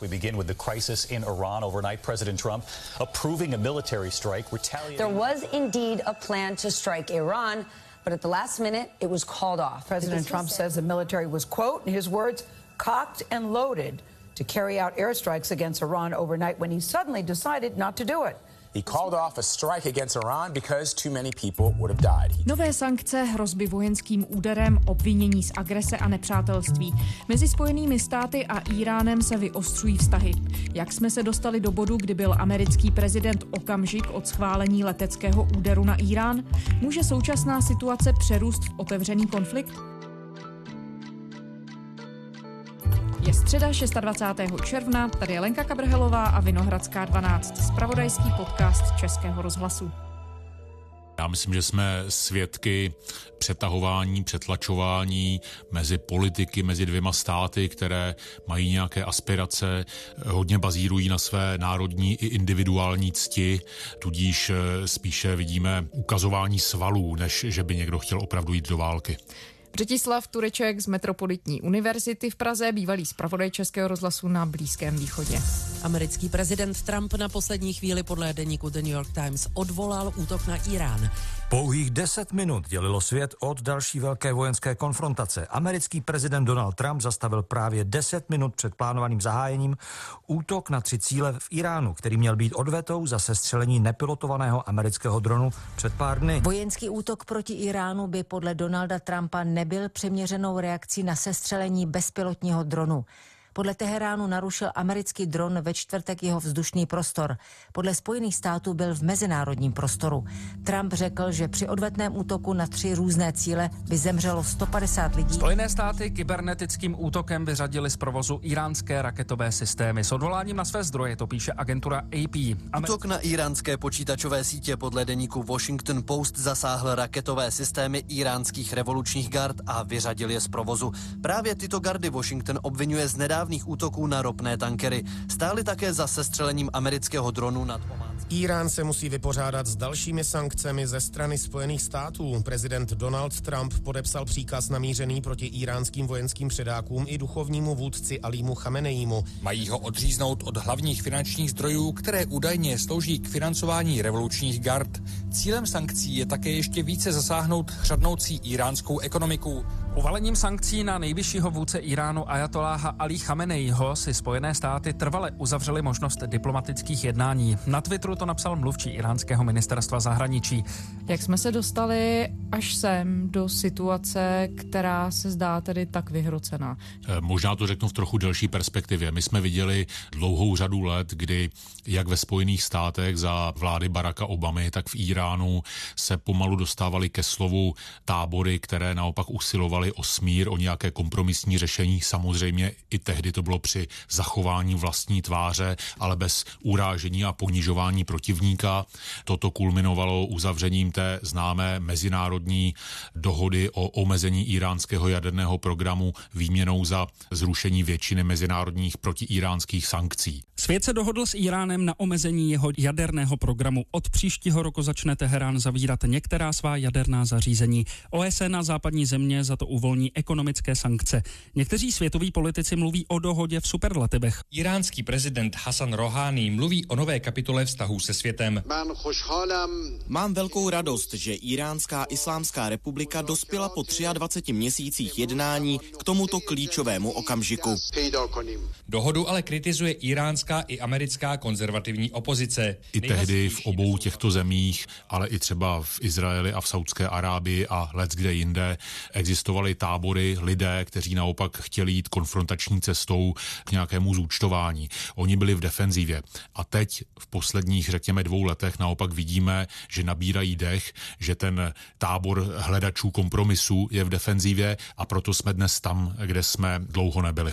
We begin with the crisis in Iran overnight. President Trump approving a military strike, retaliating. There was indeed a plan to strike Iran, but at the last minute, it was called off. President Trump says the military was, quote, in his words, cocked and loaded to carry out airstrikes against Iran overnight when he suddenly decided not to do it. Nové sankce, hrozby vojenským úderem, obvinění z agrese a nepřátelství. Mezi Spojenými státy a Iránem se vyostřují vztahy. Jak jsme se dostali do bodu, kdy byl americký prezident okamžik od schválení leteckého úderu na Irán? Může současná situace přerůst v otevřený konflikt? Je středa 26. června, tady je Lenka Kabrhelová a Vinohradská 12, spravodajský podcast Českého rozhlasu. Já myslím, že jsme svědky přetahování, přetlačování mezi politiky, mezi dvěma státy, které mají nějaké aspirace, hodně bazírují na své národní i individuální cti, tudíž spíše vidíme ukazování svalů, než že by někdo chtěl opravdu jít do války. Břetislav Tureček z Metropolitní univerzity v Praze, bývalý zpravodaj Českého rozhlasu na Blízkém východě. Americký prezident Trump na poslední chvíli podle deníku The New York Times odvolal útok na Irán. Pouhých deset minut dělilo svět od další velké vojenské konfrontace. Americký prezident Donald Trump zastavil právě deset minut před plánovaným zahájením útok na tři cíle v Iránu, který měl být odvetou za sestřelení nepilotovaného amerického dronu před pár dny. Vojenský útok proti Iránu by podle Donalda Trumpa nebyl přiměřenou reakcí na sestřelení bezpilotního dronu. Podle Teheránu narušil americký dron ve čtvrtek jeho vzdušný prostor. Podle Spojených států byl v mezinárodním prostoru. Trump řekl, že při odvetném útoku na tři různé cíle by zemřelo 150 lidí. Spojené státy kybernetickým útokem vyřadili z provozu iránské raketové systémy. S odvoláním na své zdroje to píše agentura AP. Amer- Útok na iránské počítačové sítě podle deníku Washington Post zasáhl raketové systémy iránských revolučních gard a vyřadil je z provozu. Právě tyto gardy Washington obvinuje z nedávných útoků na ropné tankery. Stály také za sestřelením amerického dronu nad Ománským. Irán se musí vypořádat s dalšími sankcemi ze strany Spojených států. Prezident Donald Trump podepsal příkaz namířený proti iránským vojenským předákům i duchovnímu vůdci Alímu Chamenejímu. Mají ho odříznout od hlavních finančních zdrojů, které údajně slouží k financování revolučních gard. Cílem sankcí je také ještě více zasáhnout chřadnoucí iránskou ekonomiku. Uvalením sankcí na nejvyššího vůdce Iránu Ajatoláha Ali Chameneiho si Spojené státy trvale uzavřely možnost diplomatických jednání. Na Twitteru to napsal mluvčí iránského ministerstva zahraničí. Jak jsme se dostali až sem do situace, která se zdá tedy tak vyhrocená? Možná to řeknu v trochu delší perspektivě. My jsme viděli dlouhou řadu let, kdy jak ve Spojených státech za vlády Baracka Obamy, tak v Iránu se pomalu dostávali ke slovu tábory, které naopak usilovaly o smír, o nějaké kompromisní řešení. Samozřejmě i tehdy to bylo při zachování vlastní tváře, ale bez urážení a ponižování protivníka. Toto kulminovalo uzavřením té známé mezinárodní dohody o omezení iránského jaderného programu výměnou za zrušení většiny mezinárodních protiiránských sankcí. Svět se dohodl s Iránem na omezení jeho jaderného programu. Od příštího roku začne Teherán zavírat některá svá jaderná zařízení. OSN a západní země za to uvolní ekonomické sankce. Někteří světoví politici mluví o dohodě v superlativech. Iránský prezident Hassan Rouhani mluví o nové kapitole vztahů se světem. Mám velkou radost, že Iránská islámská republika dospěla po 23 měsících jednání k tomuto klíčovému okamžiku. Dohodu ale kritizuje iránská i americká konzervativní opozice. I tehdy v obou těchto zemích, ale i třeba v Izraeli a v Saudské Arábii a let kde jinde existovaly tábory, lidé, kteří naopak chtěli jít konfrontační cestou k nějakému zúčtování. Oni byli v defenzivě. A teď v posledních, řekněme, dvou letech naopak vidíme, že nabírají dech, že ten tábor hledačů kompromisu je v defenzivě a proto jsme dnes tam, kde jsme dlouho nebyli.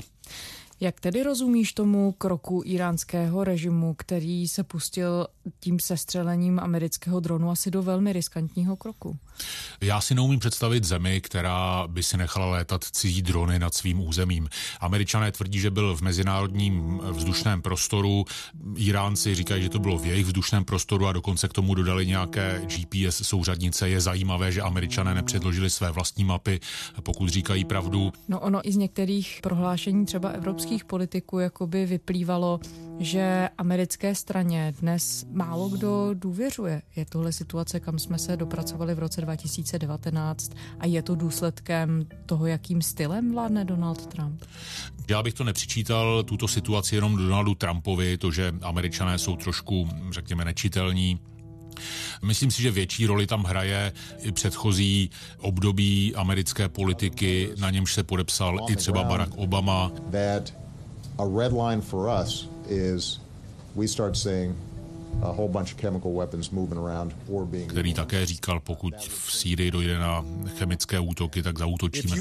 Jak tedy rozumíš tomu kroku iránského režimu, který se pustil tím sestřelením amerického dronu asi do velmi riskantního kroku? Já si neumím představit zemi, která by si nechala létat cizí drony nad svým územím. Američané tvrdí, že byl v mezinárodním vzdušném prostoru, Iránci říkají, že to bylo v jejich vzdušném prostoru a dokonce k tomu dodali nějaké GPS souřadnice. Je zajímavé, že Američané nepředložili své vlastní mapy, pokud říkají pravdu. No ono i z některých prohlášení třeba Evropské evropských politiků jakoby vyplývalo, že americké straně dnes málo kdo důvěřuje. Je tohle situace, kam jsme se dopracovali v roce 2019 a je to důsledkem toho, jakým stylem vládne Donald Trump? Já bych to nepřičítal tuto situaci jenom Donaldu Trumpovi, to, že američané jsou trošku, řekněme, nečitelní, Myslím si, že větší roli tam hraje i předchozí období americké politiky, na němž se podepsal i třeba Barack Obama. A red line for us is we start seeing a whole bunch of chemical weapons moving around or being který také říkal, pokud v Sýrii dojde na chemické útoky, tak zaútočíme.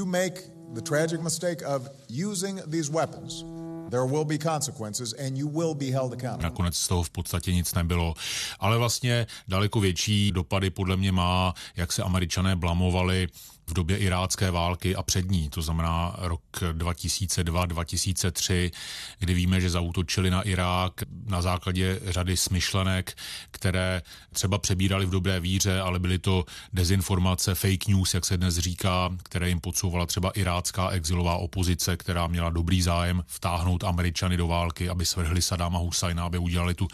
Nakonec z toho v podstatě nic nebylo. Ale vlastně daleko větší dopady podle mě má, jak se američané blamovali v době irácké války a před ní, to znamená rok 2002-2003, kdy víme, že zautočili na Irák na základě řady smyšlenek, které třeba přebírali v dobré víře, ale byly to dezinformace, fake news, jak se dnes říká, které jim podsouvala třeba irácká exilová opozice, která měla dobrý zájem vtáhnout Američany do války, aby svrhli Sadáma Husajna, aby udělali tu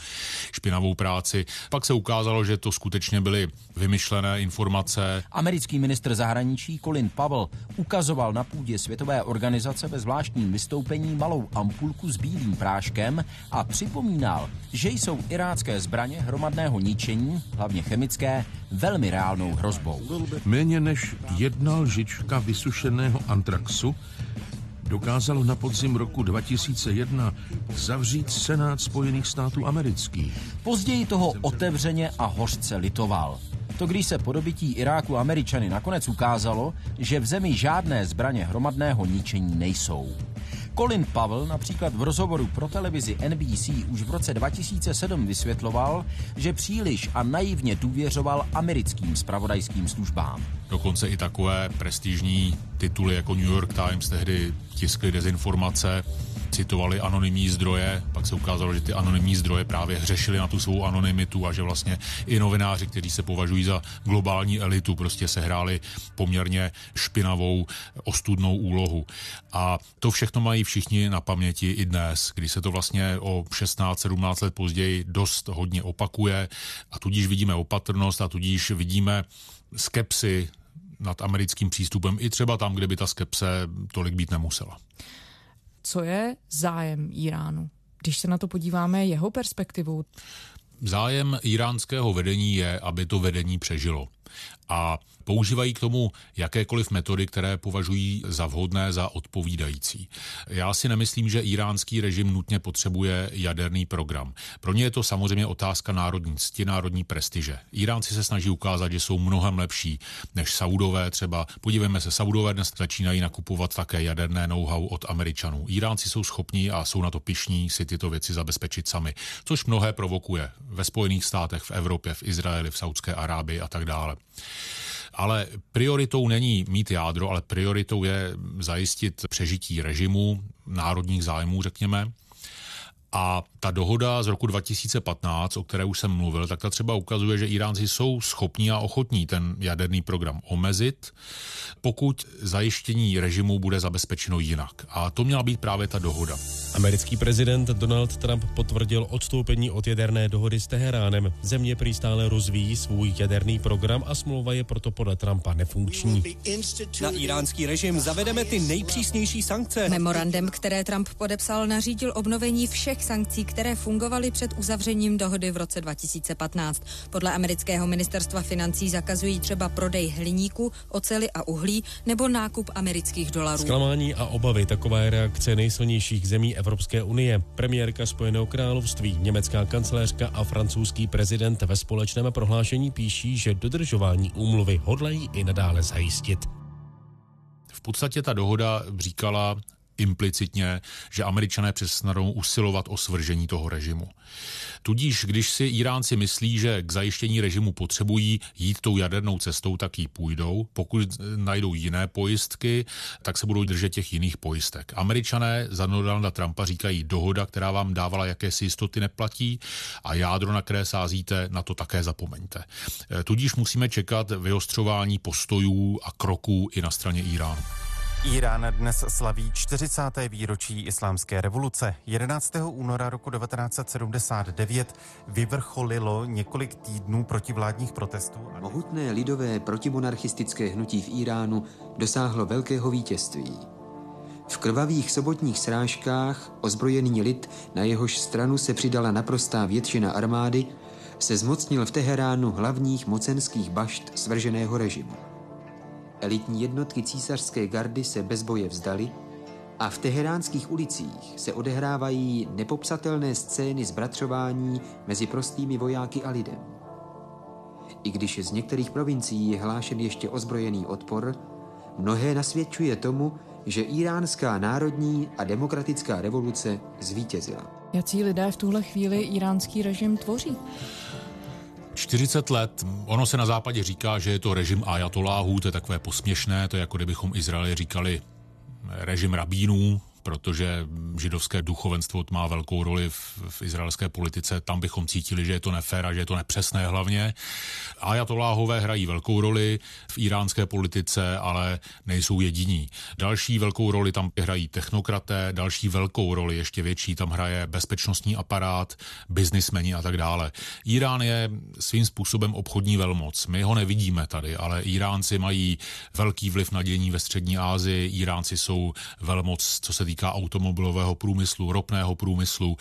špinavou práci. Pak se ukázalo, že to skutečně byly vymyšlené informace. Americký ministr zahraničí zahraničí Colin Powell ukazoval na půdě Světové organizace ve zvláštním vystoupení malou ampulku s bílým práškem a připomínal, že jsou irácké zbraně hromadného ničení, hlavně chemické, velmi reálnou hrozbou. Méně než jedna lžička vysušeného antraxu dokázalo na podzim roku 2001 zavřít Senát Spojených států amerických. Později toho otevřeně a hořce litoval. To, když se po dobytí Iráku Američany nakonec ukázalo, že v zemi žádné zbraně hromadného ničení nejsou. Colin Powell například v rozhovoru pro televizi NBC už v roce 2007 vysvětloval, že příliš a naivně důvěřoval americkým spravodajským službám. Dokonce i takové prestižní tituly jako New York Times tehdy tiskly dezinformace, citovali anonymní zdroje, pak se ukázalo, že ty anonymní zdroje právě hřešili na tu svou anonymitu a že vlastně i novináři, kteří se považují za globální elitu, prostě sehráli poměrně špinavou, ostudnou úlohu. A to všechno mají všichni na paměti i dnes, kdy se to vlastně o 16-17 let později dost hodně opakuje a tudíž vidíme opatrnost a tudíž vidíme skepsy nad americkým přístupem i třeba tam, kde by ta skepse tolik být nemusela co je zájem Iránu? Když se na to podíváme jeho perspektivou. Zájem iránského vedení je, aby to vedení přežilo. A používají k tomu jakékoliv metody, které považují za vhodné, za odpovídající. Já si nemyslím, že iránský režim nutně potřebuje jaderný program. Pro ně je to samozřejmě otázka národní cti, národní prestiže. Iránci se snaží ukázat, že jsou mnohem lepší než Saudové třeba. Podívejme se, Saudové dnes začínají nakupovat také jaderné know-how od Američanů. Iránci jsou schopní a jsou na to pišní si tyto věci zabezpečit sami, což mnohé provokuje ve Spojených státech, v Evropě, v Izraeli, v Saudské Arábii a tak dále. Ale prioritou není mít jádro, ale prioritou je zajistit přežití režimu, národních zájmů, řekněme. A ta dohoda z roku 2015, o které už jsem mluvil, tak ta třeba ukazuje, že Iránci jsou schopní a ochotní ten jaderný program omezit, pokud zajištění režimu bude zabezpečeno jinak. A to měla být právě ta dohoda. Americký prezident Donald Trump potvrdil odstoupení od jaderné dohody s Teheránem. Země prý stále rozvíjí svůj jaderný program a smlouva je proto podle Trumpa nefunkční. Na iránský režim zavedeme ty nejpřísnější sankce. Memorandem, které Trump podepsal, nařídil obnovení všech sankcí, které fungovaly před uzavřením dohody v roce 2015. Podle amerického ministerstva financí zakazují třeba prodej hliníku, oceli a uhlí nebo nákup amerických dolarů. Zklamání a obavy taková je reakce nejsilnějších zemí Evropské unie. Premiérka Spojeného království, německá kancléřka a francouzský prezident ve společném prohlášení píší, že dodržování úmluvy hodlají i nadále zajistit. V podstatě ta dohoda říkala, implicitně, že američané přestanou usilovat o svržení toho režimu. Tudíž, když si Iránci myslí, že k zajištění režimu potřebují jít tou jadernou cestou, tak ji půjdou. Pokud najdou jiné pojistky, tak se budou držet těch jiných pojistek. Američané za Donalda Trumpa říkají, dohoda, která vám dávala jakési jistoty, neplatí a jádro, na které sázíte, na to také zapomeňte. Tudíž musíme čekat vyostřování postojů a kroků i na straně Iránu. Irán dnes slaví 40. výročí islámské revoluce. 11. února roku 1979 vyvrcholilo několik týdnů protivládních protestů. Mohutné lidové protimonarchistické hnutí v Iránu dosáhlo velkého vítězství. V krvavých sobotních srážkách ozbrojený lid, na jehož stranu se přidala naprostá většina armády, se zmocnil v Teheránu hlavních mocenských bašt svrženého režimu. Elitní jednotky císařské gardy se bez boje vzdali a v teheránských ulicích se odehrávají nepopsatelné scény zbratřování mezi prostými vojáky a lidem. I když z některých provincií je hlášen ještě ozbrojený odpor, mnohé nasvědčuje tomu, že iránská národní a demokratická revoluce zvítězila. Jací lidé v tuhle chvíli iránský režim tvoří? 40 let, ono se na západě říká, že je to režim ajatoláhů, to je takové posměšné, to je jako kdybychom Izraeli říkali režim rabínů, protože židovské duchovenstvo má velkou roli v, v izraelské politice. Tam bychom cítili, že je to nefér a že je to nepřesné hlavně. Ajatoláhové hrají velkou roli v iránské politice, ale nejsou jediní. Další velkou roli tam hrají technokraté, další velkou roli, ještě větší, tam hraje bezpečnostní aparát, biznismeni a tak dále. Irán je svým způsobem obchodní velmoc. My ho nevidíme tady, ale Iránci mají velký vliv na dění ve střední Asii. Iránci jsou velmoc, co se týká automobilového průmyslu, ropného průmyslu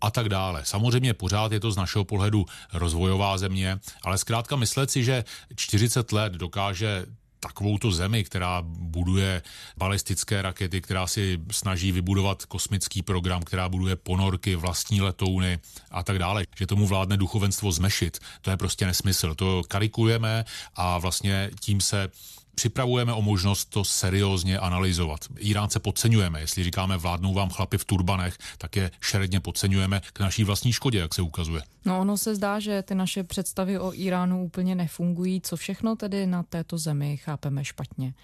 a tak dále. Samozřejmě pořád je to z našeho pohledu rozvojová země, ale zkrátka myslet si, že 40 let dokáže takovouto zemi, která buduje balistické rakety, která si snaží vybudovat kosmický program, která buduje ponorky, vlastní letouny a tak dále, že tomu vládne duchovenstvo zmešit, to je prostě nesmysl. To karikujeme a vlastně tím se připravujeme o možnost to seriózně analyzovat. Iránce podceňujeme. Jestli říkáme vládnou vám chlapi v turbanech, tak je šeredně podceňujeme k naší vlastní škodě, jak se ukazuje. No ono se zdá, že ty naše představy o Iránu úplně nefungují. Co všechno tedy na této zemi chápeme špatně?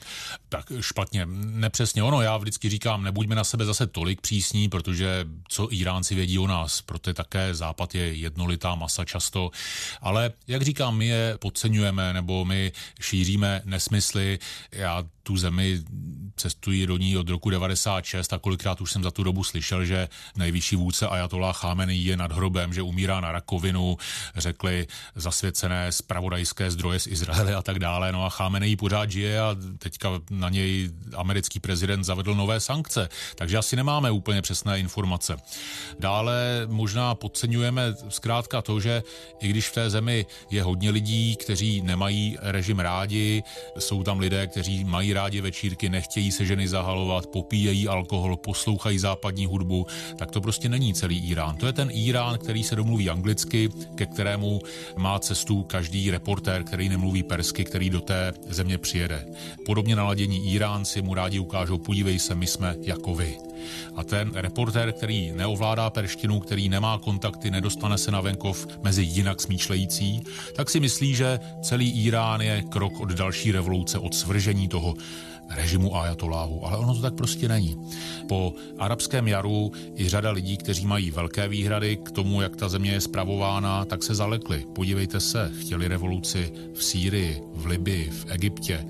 Tak špatně, nepřesně ono. Já vždycky říkám, nebuďme na sebe zase tolik přísní, protože co Iránci vědí o nás, proto také Západ je jednolitá masa často. Ale jak říkám, my je podceňujeme nebo my šíříme nesmysly. Já tu zemi cestuji do ní od roku 96 a kolikrát už jsem za tu dobu slyšel, že nejvyšší vůdce Ayatollah Khamenei je nad hrobem, že umírá na rakovinu, řekli zasvěcené spravodajské zdroje z Izraele a tak dále. No a Khamenei pořád žije a teďka na něj americký prezident zavedl nové sankce, takže asi nemáme úplně přesné informace. Dále možná podceňujeme zkrátka to, že i když v té zemi je hodně lidí, kteří nemají režim rádi, jsou tam lidé, kteří mají rádi večírky, nechtějí se ženy zahalovat, popíjejí alkohol, poslouchají západní hudbu, tak to prostě není celý Irán. To je ten Irán, který se domluví anglicky, ke kterému má cestu každý reportér, který nemluví persky, který do té země přijede. Podobně naladění Iránci mu rádi ukážou, podívej se, my jsme jako vy. A ten reportér, který neovládá perštinu, který nemá kontakty, nedostane se na venkov mezi jinak smýšlející, tak si myslí, že celý Irán je krok od další revoluce, od svržení toho režimu ajatoláhu, ale ono to tak prostě není. Po arabském jaru i řada lidí, kteří mají velké výhrady k tomu, jak ta země je spravována, tak se zalekli. Podívejte se, chtěli revoluci v Sýrii, v Libii, v Egyptě,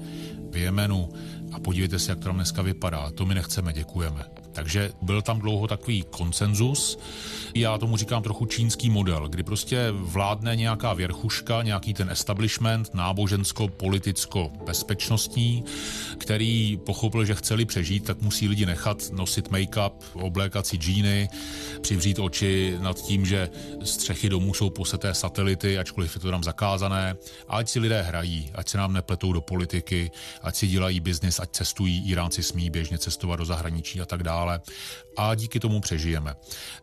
v Jemenu a podívejte se, jak to tam dneska vypadá. To my nechceme, děkujeme. Takže byl tam dlouho takový konsenzus. Já tomu říkám trochu čínský model, kdy prostě vládne nějaká věrchuška, nějaký ten establishment, nábožensko-politicko-bezpečnostní, který pochopil, že chceli přežít, tak musí lidi nechat nosit make-up, oblékat si džíny, přivřít oči nad tím, že střechy domů jsou poseté satelity, ačkoliv je to tam zakázané. A ať si lidé hrají, ať se nám nepletou do politiky, ať si dělají biznis, ať cestují, Iránci smí běžně cestovat do zahraničí a tak dále. A díky tomu přežijeme.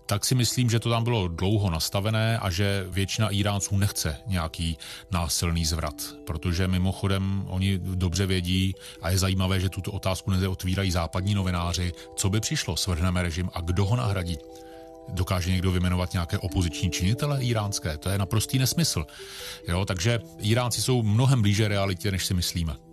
Tak si myslím, že to tam bylo dlouho nastavené a že většina Iránců nechce nějaký násilný zvrat, protože mimochodem oni dobře vědí a je zajímavé, že tuto otázku neotvírají západní novináři, co by přišlo, svrhneme režim a kdo ho nahradí. Dokáže někdo vyjmenovat nějaké opoziční činitele iránské? To je naprostý nesmysl. Jo, takže Iránci jsou mnohem blíže realitě, než si myslíme.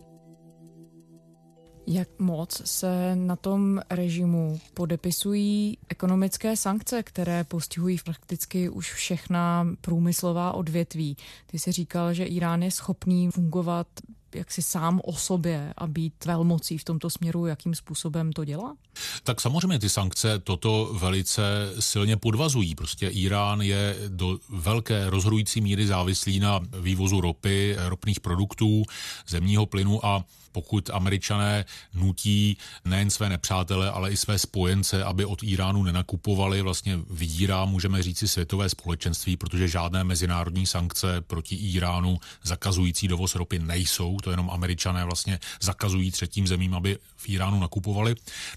Jak moc se na tom režimu podepisují ekonomické sankce, které postihují prakticky už všechna průmyslová odvětví? Ty si říkal, že Irán je schopný fungovat jaksi sám o sobě a být velmocí v tomto směru, jakým způsobem to dělá? Tak samozřejmě ty sankce toto velice silně podvazují. Prostě Irán je do velké rozhodující míry závislý na vývozu ropy, ropných produktů, zemního plynu a pokud američané nutí nejen své nepřátele, ale i své spojence, aby od Iránu nenakupovali, vlastně vydírá, můžeme říci, světové společenství, protože žádné mezinárodní sankce proti Iránu zakazující dovoz ropy nejsou, to jenom američané vlastně zakazují třetím zemím, aby v Iránu nakupovali,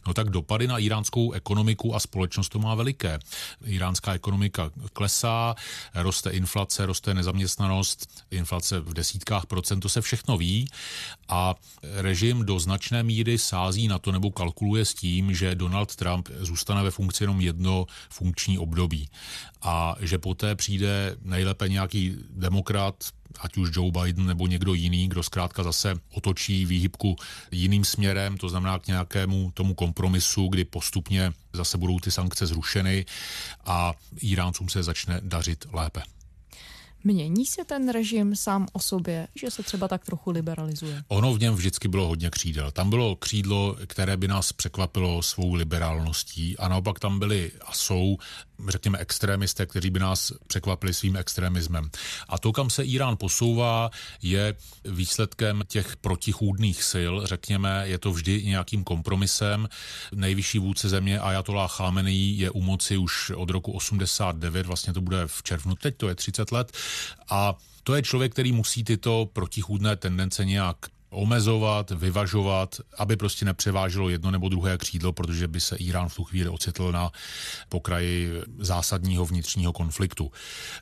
no tak dopady na iránskou ekonomiku a společnost to má veliké. Iránská ekonomika klesá, roste inflace, roste nezaměstnanost, inflace v desítkách procent, to se všechno ví. A režim do značné míry sází na to nebo kalkuluje s tím, že Donald Trump zůstane ve funkci jenom jedno funkční období. A že poté přijde nejlépe nějaký demokrat, ať už Joe Biden nebo někdo jiný, kdo zkrátka zase otočí výhybku jiným směrem, to znamená k nějakému tomu kompromisu, kdy postupně zase budou ty sankce zrušeny a Iráncům se začne dařit lépe. Mění se ten režim sám o sobě, že se třeba tak trochu liberalizuje? Ono v něm vždycky bylo hodně křídel. Tam bylo křídlo, které by nás překvapilo svou liberálností a naopak tam byly a jsou řekněme, extrémisté, kteří by nás překvapili svým extremismem. A to, kam se Irán posouvá, je výsledkem těch protichůdných sil, řekněme, je to vždy nějakým kompromisem. Nejvyšší vůdce země Ayatollah Khamenei je u moci už od roku 89, vlastně to bude v červnu, teď to je 30 let, a to je člověk, který musí tyto protichůdné tendence nějak omezovat, vyvažovat, aby prostě nepřeváželo jedno nebo druhé křídlo, protože by se Irán v tu chvíli ocitl na pokraji zásadního vnitřního konfliktu.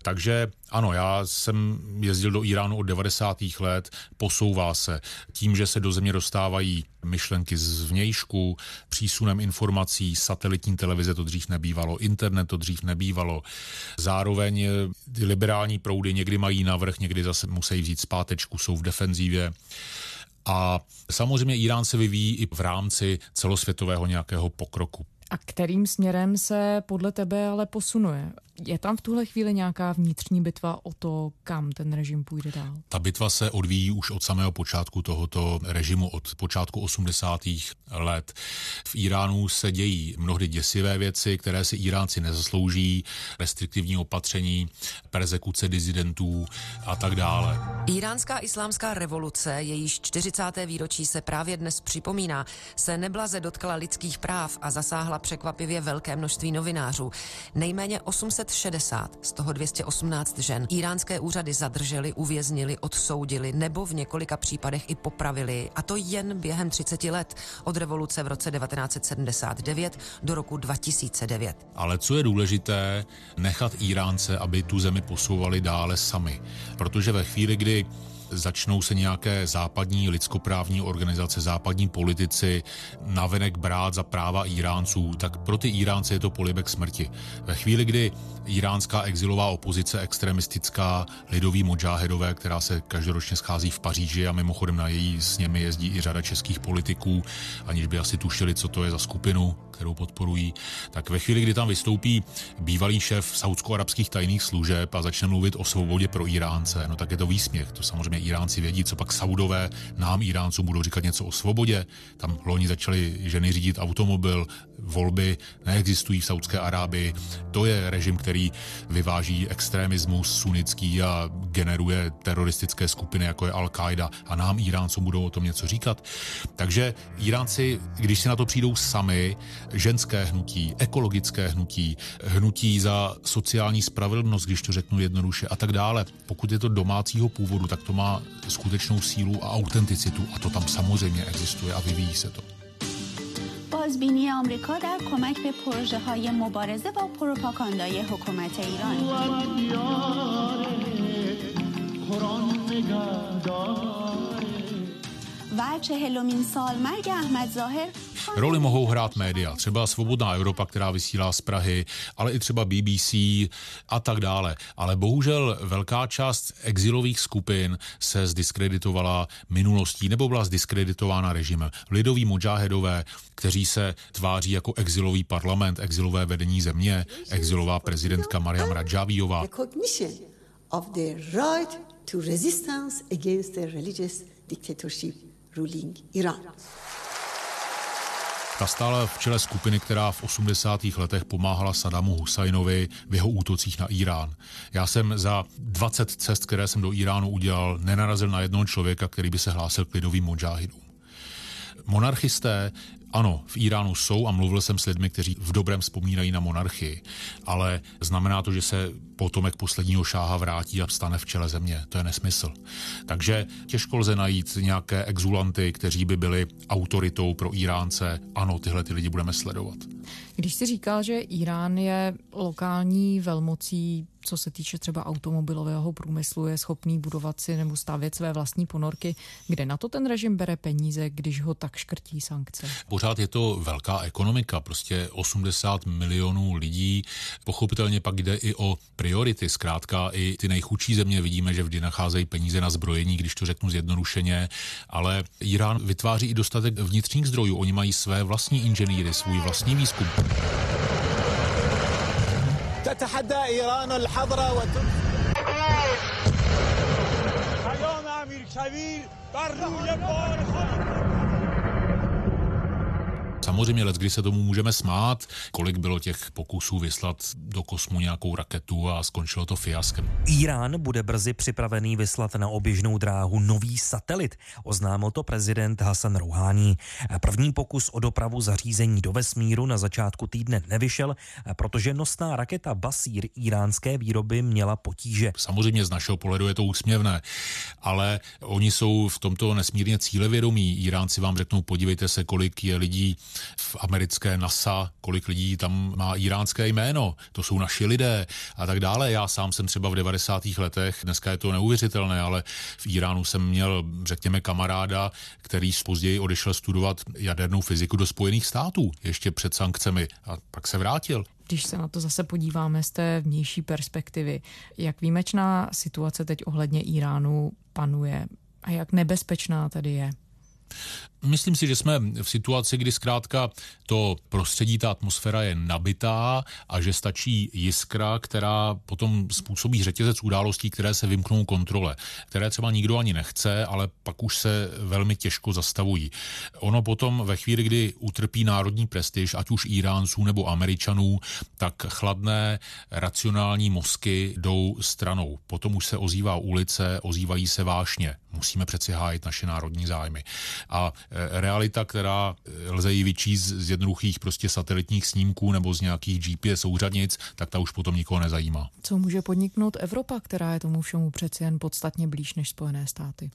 Takže ano, já jsem jezdil do Iránu od 90. let, posouvá se tím, že se do země dostávají myšlenky z vnějšku, přísunem informací, satelitní televize to dřív nebývalo, internet to dřív nebývalo. Zároveň liberální proudy někdy mají navrh, někdy zase musí vzít zpátečku, jsou v defenzívě. A samozřejmě Irán se vyvíjí i v rámci celosvětového nějakého pokroku. A kterým směrem se podle tebe ale posunuje? Je tam v tuhle chvíli nějaká vnitřní bitva o to, kam ten režim půjde dál? Ta bitva se odvíjí už od samého počátku tohoto režimu, od počátku 80. let. V Iránu se dějí mnohdy děsivé věci, které si Iránci nezaslouží, restriktivní opatření, persekuce dizidentů a tak dále. Iránská islámská revoluce, jejíž 40. výročí se právě dnes připomíná, se neblaze dotkla lidských práv a zasáhla překvapivě velké množství novinářů. Nejméně 860, z toho 218 žen, iránské úřady zadrželi, uvěznili, odsoudili nebo v několika případech i popravili, a to jen během 30 let, od revoluce v roce 1979 do roku 2009. Ale co je důležité, nechat Iránce, aby tu zemi posouvali dále sami. Protože ve chvíli, kdy začnou se nějaké západní lidskoprávní organizace, západní politici navenek brát za práva Iránců, tak pro ty Iránce je to polibek smrti. Ve chvíli, kdy iránská exilová opozice, extremistická, lidový modžáhedové, která se každoročně schází v Paříži a mimochodem na její s nimi jezdí i řada českých politiků, aniž by asi tušili, co to je za skupinu, kterou podporují, tak ve chvíli, kdy tam vystoupí bývalý šéf saudsko-arabských tajných služeb a začne mluvit o svobodě pro Iránce, no tak je to výsměch. To samozřejmě Iránci vědí, co pak Saudové nám Iráncům budou říkat něco o svobodě. Tam loni začaly ženy řídit automobil, volby neexistují v Saudské Arábii. To je režim, který vyváží extremismus sunnický a generuje teroristické skupiny, jako je Al-Qaida a nám Iráncům budou o tom něco říkat. Takže Iránci, když si na to přijdou sami, ženské hnutí, ekologické hnutí, hnutí za sociální spravedlnost, když to řeknu jednoduše a tak dále. Pokud je to domácího původu, tak to má skutečnou sílu a autenticitu a to tam samozřejmě existuje a vyvíjí se to. بازبینی آمریکا در کمک به پروژه های مبارزه با پروپاگاندای حکومت ایران و چهلمین سال مرگ احمد ظاهر Roli mohou hrát média, třeba Svobodná Evropa, která vysílá z Prahy, ale i třeba BBC a tak dále. Ale bohužel velká část exilových skupin se zdiskreditovala minulostí nebo byla zdiskreditována režimem. Lidoví modžáhedové, kteří se tváří jako exilový parlament, exilové vedení země, exilová prezidentka Mariam their right to resistance against the religious dictatorship ruling Iran. Ta stála v čele skupiny, která v 80. letech pomáhala Sadamu Husajnovi v jeho útocích na Irán. Já jsem za 20 cest, které jsem do Iránu udělal, nenarazil na jednoho člověka, který by se hlásil k lidovým modžáhidům. Monarchisté ano, v Iránu jsou a mluvil jsem s lidmi, kteří v dobrém vzpomínají na monarchii, ale znamená to, že se potomek posledního šáha vrátí a stane v čele země. To je nesmysl. Takže těžko lze najít nějaké exulanty, kteří by byli autoritou pro Iránce. Ano, tyhle ty lidi budeme sledovat. Když jsi říkal, že Irán je lokální velmocí, co se týče třeba automobilového průmyslu, je schopný budovat si nebo stavět své vlastní ponorky, kde na to ten režim bere peníze, když ho tak škrtí sankce? Pořád je to velká ekonomika, prostě 80 milionů lidí. Pochopitelně pak jde i o priority. Zkrátka i ty nejchudší země vidíme, že vždy nacházejí peníze na zbrojení, když to řeknu zjednodušeně, ale Irán vytváří i dostatek vnitřních zdrojů. Oni mají své vlastní inženýry, svůj vlastní výzkum. تتحدى إيران الحضرة پیام امیر کبیر بر روی Samozřejmě let, kdy se tomu můžeme smát, kolik bylo těch pokusů vyslat do kosmu nějakou raketu a skončilo to fiaskem. Irán bude brzy připravený vyslat na oběžnou dráhu nový satelit, oznámil to prezident Hasan Rouhání. První pokus o dopravu zařízení do vesmíru na začátku týdne nevyšel, protože nosná raketa Basír iránské výroby měla potíže. Samozřejmě z našeho pohledu je to úsměvné, ale oni jsou v tomto nesmírně cílevědomí. Iránci vám řeknou, podívejte se, kolik je lidí v americké NASA, kolik lidí tam má iránské jméno, to jsou naši lidé a tak dále. Já sám jsem třeba v 90. letech, dneska je to neuvěřitelné, ale v Iránu jsem měl, řekněme, kamaráda, který později odešel studovat jadernou fyziku do Spojených států, ještě před sankcemi a pak se vrátil. Když se na to zase podíváme z té vnější perspektivy, jak výjimečná situace teď ohledně Iránu panuje a jak nebezpečná tady je? Myslím si, že jsme v situaci, kdy zkrátka to prostředí, ta atmosféra je nabitá a že stačí jiskra, která potom způsobí řetězec událostí, které se vymknou kontrole, které třeba nikdo ani nechce, ale pak už se velmi těžko zastavují. Ono potom ve chvíli, kdy utrpí národní prestiž, ať už Iránců nebo Američanů, tak chladné racionální mozky jdou stranou. Potom už se ozývá ulice, ozývají se vášně. Musíme přeci hájit naše národní zájmy. A e, realita, která e, lze ji vyčíst z jednoduchých prostě satelitních snímků nebo z nějakých GPS souřadnic, tak ta už potom nikoho nezajímá. Co může podniknout Evropa, která je tomu všemu přeci jen podstatně blíž než Spojené státy?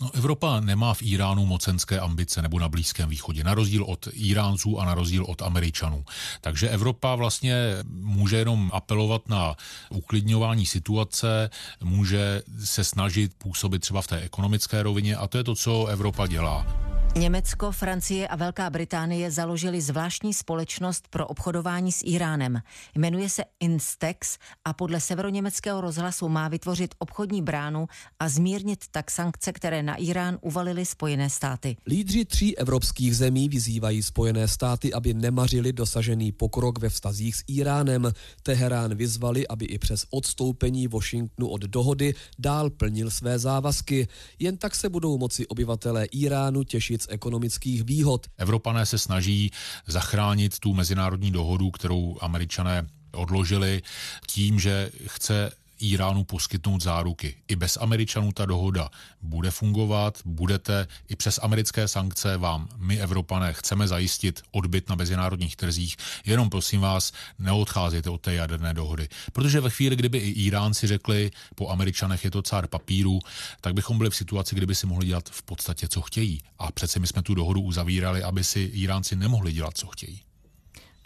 No, Evropa nemá v Iránu mocenské ambice nebo na Blízkém východě, na rozdíl od Iránců a na rozdíl od Američanů. Takže Evropa vlastně může jenom apelovat na uklidňování situace, může se snažit působit třeba v té ekonomické rovině a to je to, co Evropa dělá. 啊。Německo, Francie a Velká Británie založili zvláštní společnost pro obchodování s Iránem. Jmenuje se Instex a podle severoněmeckého rozhlasu má vytvořit obchodní bránu a zmírnit tak sankce, které na Irán uvalily Spojené státy. Lídři tří evropských zemí vyzývají Spojené státy, aby nemařili dosažený pokrok ve vztazích s Iránem. Teherán vyzvali, aby i přes odstoupení Washingtonu od dohody dál plnil své závazky. Jen tak se budou moci obyvatelé Iránu těšit z ekonomických výhod. Evropané se snaží zachránit tu mezinárodní dohodu, kterou američané odložili tím, že chce Iránu poskytnout záruky. I bez Američanů ta dohoda bude fungovat, budete i přes americké sankce vám, my Evropané, chceme zajistit odbyt na mezinárodních trzích, jenom prosím vás, neodcházejte od té jaderné dohody. Protože ve chvíli, kdyby i Iránci řekli, po Američanech je to cár papíru, tak bychom byli v situaci, kdyby si mohli dělat v podstatě, co chtějí. A přece my jsme tu dohodu uzavírali, aby si Iránci nemohli dělat, co chtějí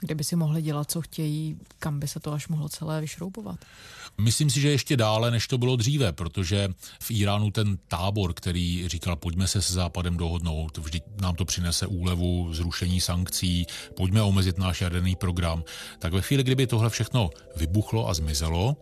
kdyby si mohli dělat, co chtějí, kam by se to až mohlo celé vyšroubovat? Myslím si, že ještě dále, než to bylo dříve, protože v Iránu ten tábor, který říkal, pojďme se se Západem dohodnout, vždy nám to přinese úlevu, zrušení sankcí, pojďme omezit náš jaderný program, tak ve chvíli, kdyby tohle všechno vybuchlo a zmizelo,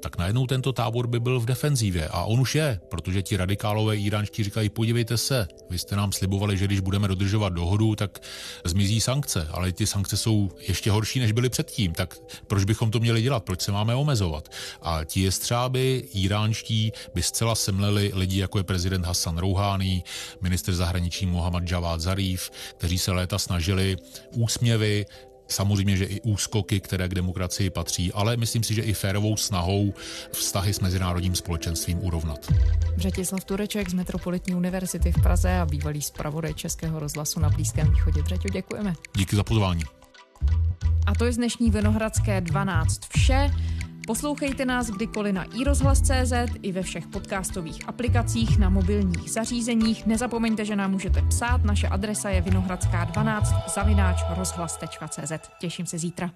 tak najednou tento tábor by byl v defenzívě. A on už je, protože ti radikálové iránští říkají, podívejte se, vy jste nám slibovali, že když budeme dodržovat dohodu, tak zmizí sankce, ale ty sankce jsou ještě horší, než byli předtím. Tak proč bychom to měli dělat? Proč se máme omezovat? A ti jestřáby iránští by zcela semleli lidi, jako je prezident Hassan Rouhání, minister zahraničí Mohammad Javad Zarif, kteří se léta snažili úsměvy, Samozřejmě, že i úskoky, které k demokracii patří, ale myslím si, že i férovou snahou vztahy s mezinárodním společenstvím urovnat. Břetislav Tureček z Metropolitní univerzity v Praze a bývalý zpravodaj Českého rozhlasu na Blízkém východě. Břeťo, děkujeme. Díky za pozvání. A to je z dnešní Vinohradské 12 vše. Poslouchejte nás kdykoliv na iRozhlas.cz i ve všech podcastových aplikacích na mobilních zařízeních. Nezapomeňte, že nám můžete psát. Naše adresa je vinohradská12 zavináč rozhlas.cz. Těším se zítra.